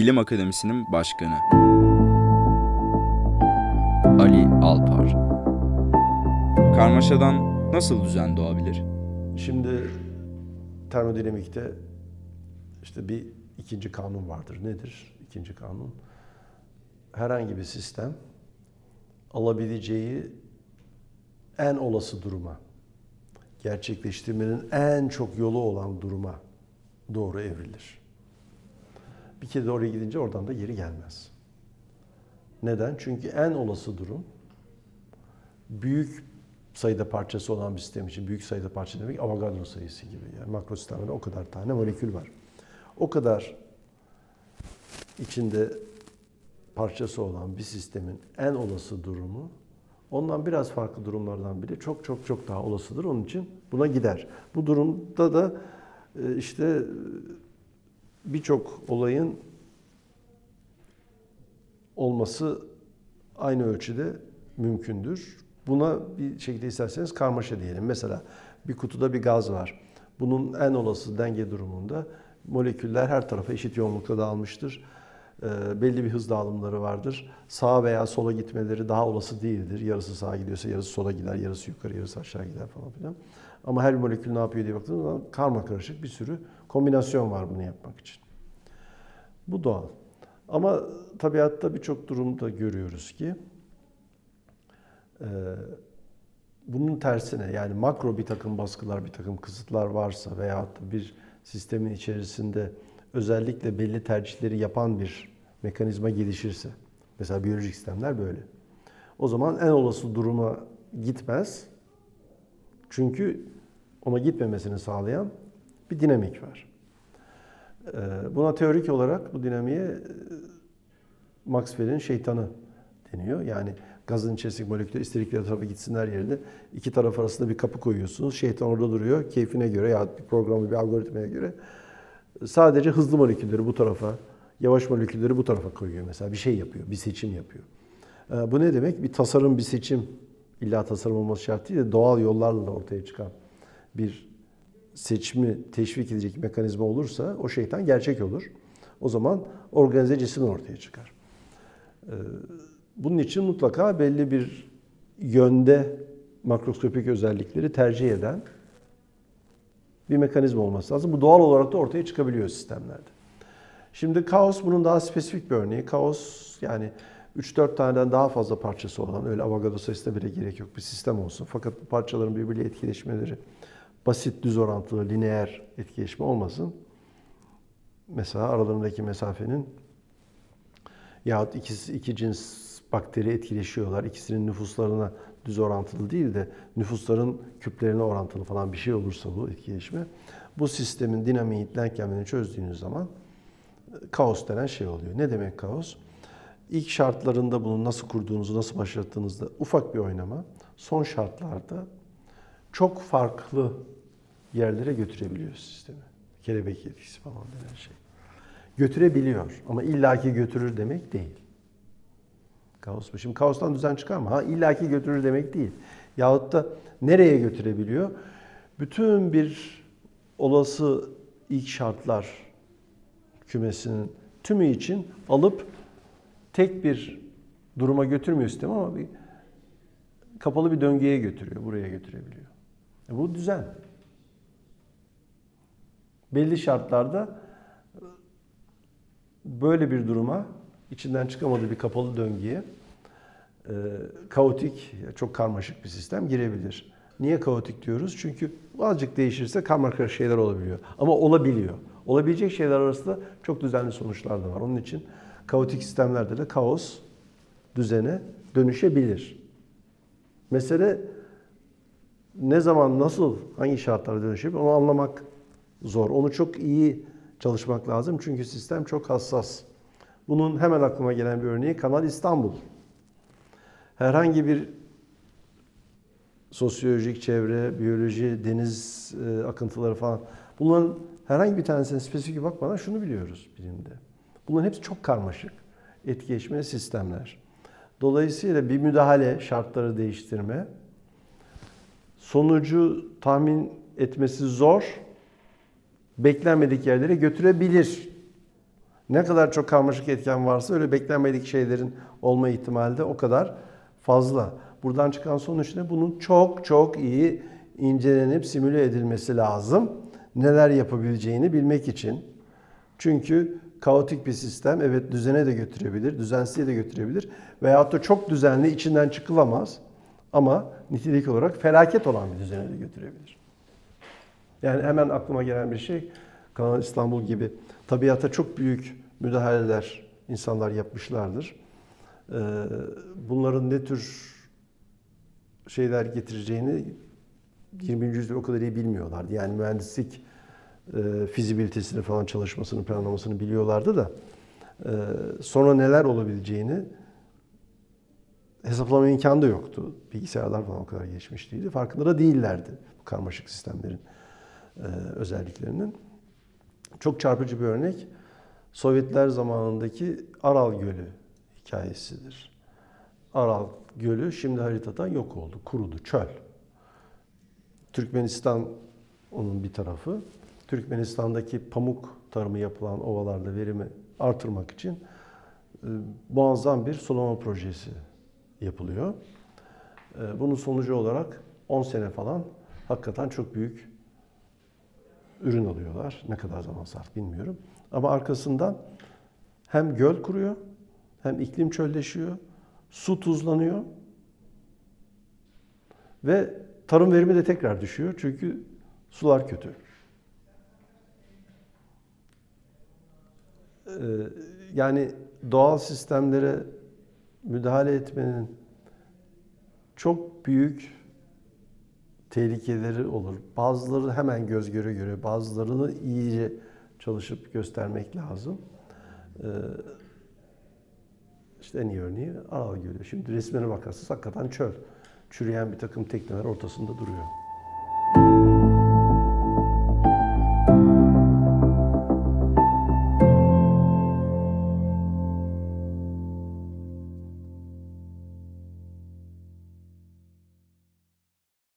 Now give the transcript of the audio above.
Bilim Akademisi'nin başkanı. Ali Alpar. Karmaşadan nasıl düzen doğabilir? Şimdi termodinamikte işte bir ikinci kanun vardır. Nedir ikinci kanun? Herhangi bir sistem alabileceği en olası duruma, gerçekleştirmenin en çok yolu olan duruma doğru evrilir. Bir kere de oraya gidince oradan da geri gelmez. Neden? Çünkü en olası durum büyük sayıda parçası olan bir sistem için büyük sayıda parça demek Avogadro sayısı gibi. Yani makro sistemde o kadar tane molekül var. O kadar içinde parçası olan bir sistemin en olası durumu ondan biraz farklı durumlardan bile çok çok çok daha olasıdır. Onun için buna gider. Bu durumda da e, işte birçok olayın olması aynı ölçüde mümkündür. Buna bir şekilde isterseniz karmaşa diyelim. Mesela bir kutuda bir gaz var. Bunun en olası denge durumunda moleküller her tarafa eşit yoğunlukta dağılmıştır. E, belli bir hız dağılımları vardır. Sağa veya sola gitmeleri daha olası değildir. Yarısı sağa gidiyorsa yarısı sola gider, yarısı yukarı, yarısı aşağı gider falan filan. Ama her molekül ne yapıyor diye baktığınız zaman karma karışık bir sürü kombinasyon var bunu yapmak için. Bu doğal. Ama tabiatta birçok durumda görüyoruz ki e, bunun tersine yani makro bir takım baskılar, bir takım kısıtlar varsa veya bir sistemin içerisinde özellikle belli tercihleri yapan bir mekanizma gelişirse, mesela biyolojik sistemler böyle. O zaman en olası duruma gitmez. Çünkü ona gitmemesini sağlayan bir dinamik var. Ee, buna teorik olarak bu dinamiğe Maxwell'in şeytanı deniyor. Yani gazın içerisindeki moleküller istedikleri tarafa gitsinler yerine iki taraf arasında bir kapı koyuyorsunuz. Şeytan orada duruyor. Keyfine göre ya bir programı bir algoritmaya göre sadece hızlı molekülleri bu tarafa, yavaş molekülleri bu tarafa koyuyor mesela. Bir şey yapıyor, bir seçim yapıyor. Ee, bu ne demek? Bir tasarım, bir seçim illa tasarım olması şart değil de doğal yollarla da ortaya çıkan bir seçimi teşvik edecek mekanizma olursa o şeytan gerçek olur. O zaman organize cisim ortaya çıkar. Ee, bunun için mutlaka belli bir yönde makroskopik özellikleri tercih eden bir mekanizma olması lazım. Bu doğal olarak da ortaya çıkabiliyor sistemlerde. Şimdi kaos bunun daha spesifik bir örneği. Kaos yani 3-4 taneden daha fazla parçası olan öyle Avogadro sayısına bile gerek yok bir sistem olsun. Fakat bu parçaların birbiriyle etkileşmeleri basit, düz orantılı, lineer etkileşme olmasın. Mesela aralarındaki mesafenin yahut ikisi, iki cins bakteri etkileşiyorlar. İkisinin nüfuslarına düz orantılı değil de nüfusların küplerine orantılı falan bir şey olursa bu etkileşme. Bu sistemin dinamiği denklemini çözdüğünüz zaman kaos denen şey oluyor. Ne demek kaos? İlk şartlarında bunu nasıl kurduğunuzu, nasıl başlattığınızda ufak bir oynama. Son şartlarda çok farklı yerlere götürebiliyor sistemi. Kelebek etkisi falan denen şey. Götürebiliyor ama illaki götürür demek değil. Kaos bu. Şimdi kaostan düzen çıkar mı? Ha illaki götürür demek değil. Yahut da nereye götürebiliyor? Bütün bir olası ilk şartlar kümesinin tümü için alıp tek bir duruma götürmüyor sistem ama bir kapalı bir döngüye götürüyor, buraya götürebiliyor. E bu düzen. Belli şartlarda böyle bir duruma içinden çıkamadığı bir kapalı döngüye e, kaotik, çok karmaşık bir sistem girebilir. Niye kaotik diyoruz? Çünkü azıcık değişirse karmaşık şeyler olabiliyor. Ama olabiliyor. Olabilecek şeyler arasında çok düzenli sonuçlar da var. Onun için kaotik sistemlerde de kaos düzene dönüşebilir. Mesele ne zaman, nasıl, hangi şartlarda dönüşebilir onu anlamak zor. Onu çok iyi çalışmak lazım çünkü sistem çok hassas. Bunun hemen aklıma gelen bir örneği Kanal İstanbul. Herhangi bir sosyolojik çevre, biyoloji, deniz e, akıntıları falan bunların herhangi bir tanesine spesifik bakmadan şunu biliyoruz bilimde. Bunların hepsi çok karmaşık etkileşme sistemler. Dolayısıyla bir müdahale, şartları değiştirme, sonucu tahmin etmesi zor, beklenmedik yerlere götürebilir. Ne kadar çok karmaşık etken varsa öyle beklenmedik şeylerin olma ihtimali de o kadar fazla. Buradan çıkan sonuç ne? Bunun çok çok iyi incelenip simüle edilmesi lazım. Neler yapabileceğini bilmek için. Çünkü kaotik bir sistem evet düzene de götürebilir, düzensizliğe de götürebilir. Veyahut da çok düzenli içinden çıkılamaz ama nitelik olarak felaket olan bir düzene de götürebilir. Yani hemen aklıma gelen bir şey Kanal İstanbul gibi tabiata çok büyük müdahaleler insanlar yapmışlardır. Ee, Bunların ne tür şeyler getireceğini 20. yüzyılda o kadar iyi bilmiyorlardı. Yani mühendislik e, fizibilitesini falan çalışmasını, planlamasını biliyorlardı da e, sonra neler olabileceğini hesaplama imkanı da yoktu. Bilgisayarlar falan o kadar gelişmiş değildi. Farkında da değillerdi bu karmaşık sistemlerin e, özelliklerinin. Çok çarpıcı bir örnek Sovyetler zamanındaki Aral Gölü hikayesidir. Aral Gölü şimdi haritadan yok oldu, kurudu, çöl. Türkmenistan onun bir tarafı. Türkmenistan'daki pamuk tarımı yapılan ovalarda verimi artırmak için e, muazzam bir sulama projesi yapılıyor. E, Bunun sonucu olarak 10 sene falan hakikaten çok büyük ürün alıyorlar. Ne kadar zaman sarf bilmiyorum. Ama arkasından hem göl kuruyor, hem iklim çölleşiyor, su tuzlanıyor ve tarım verimi de tekrar düşüyor çünkü sular kötü. Ee, Yani doğal sistemlere müdahale etmenin çok büyük tehlikeleri olur. Bazıları hemen göz göre göre, bazılarını iyice çalışıp göstermek lazım. Ee, işte en iyi örneği Aral Gölü. Şimdi resmine bakarsanız hakikaten çöl. Çürüyen bir takım tekneler ortasında duruyor.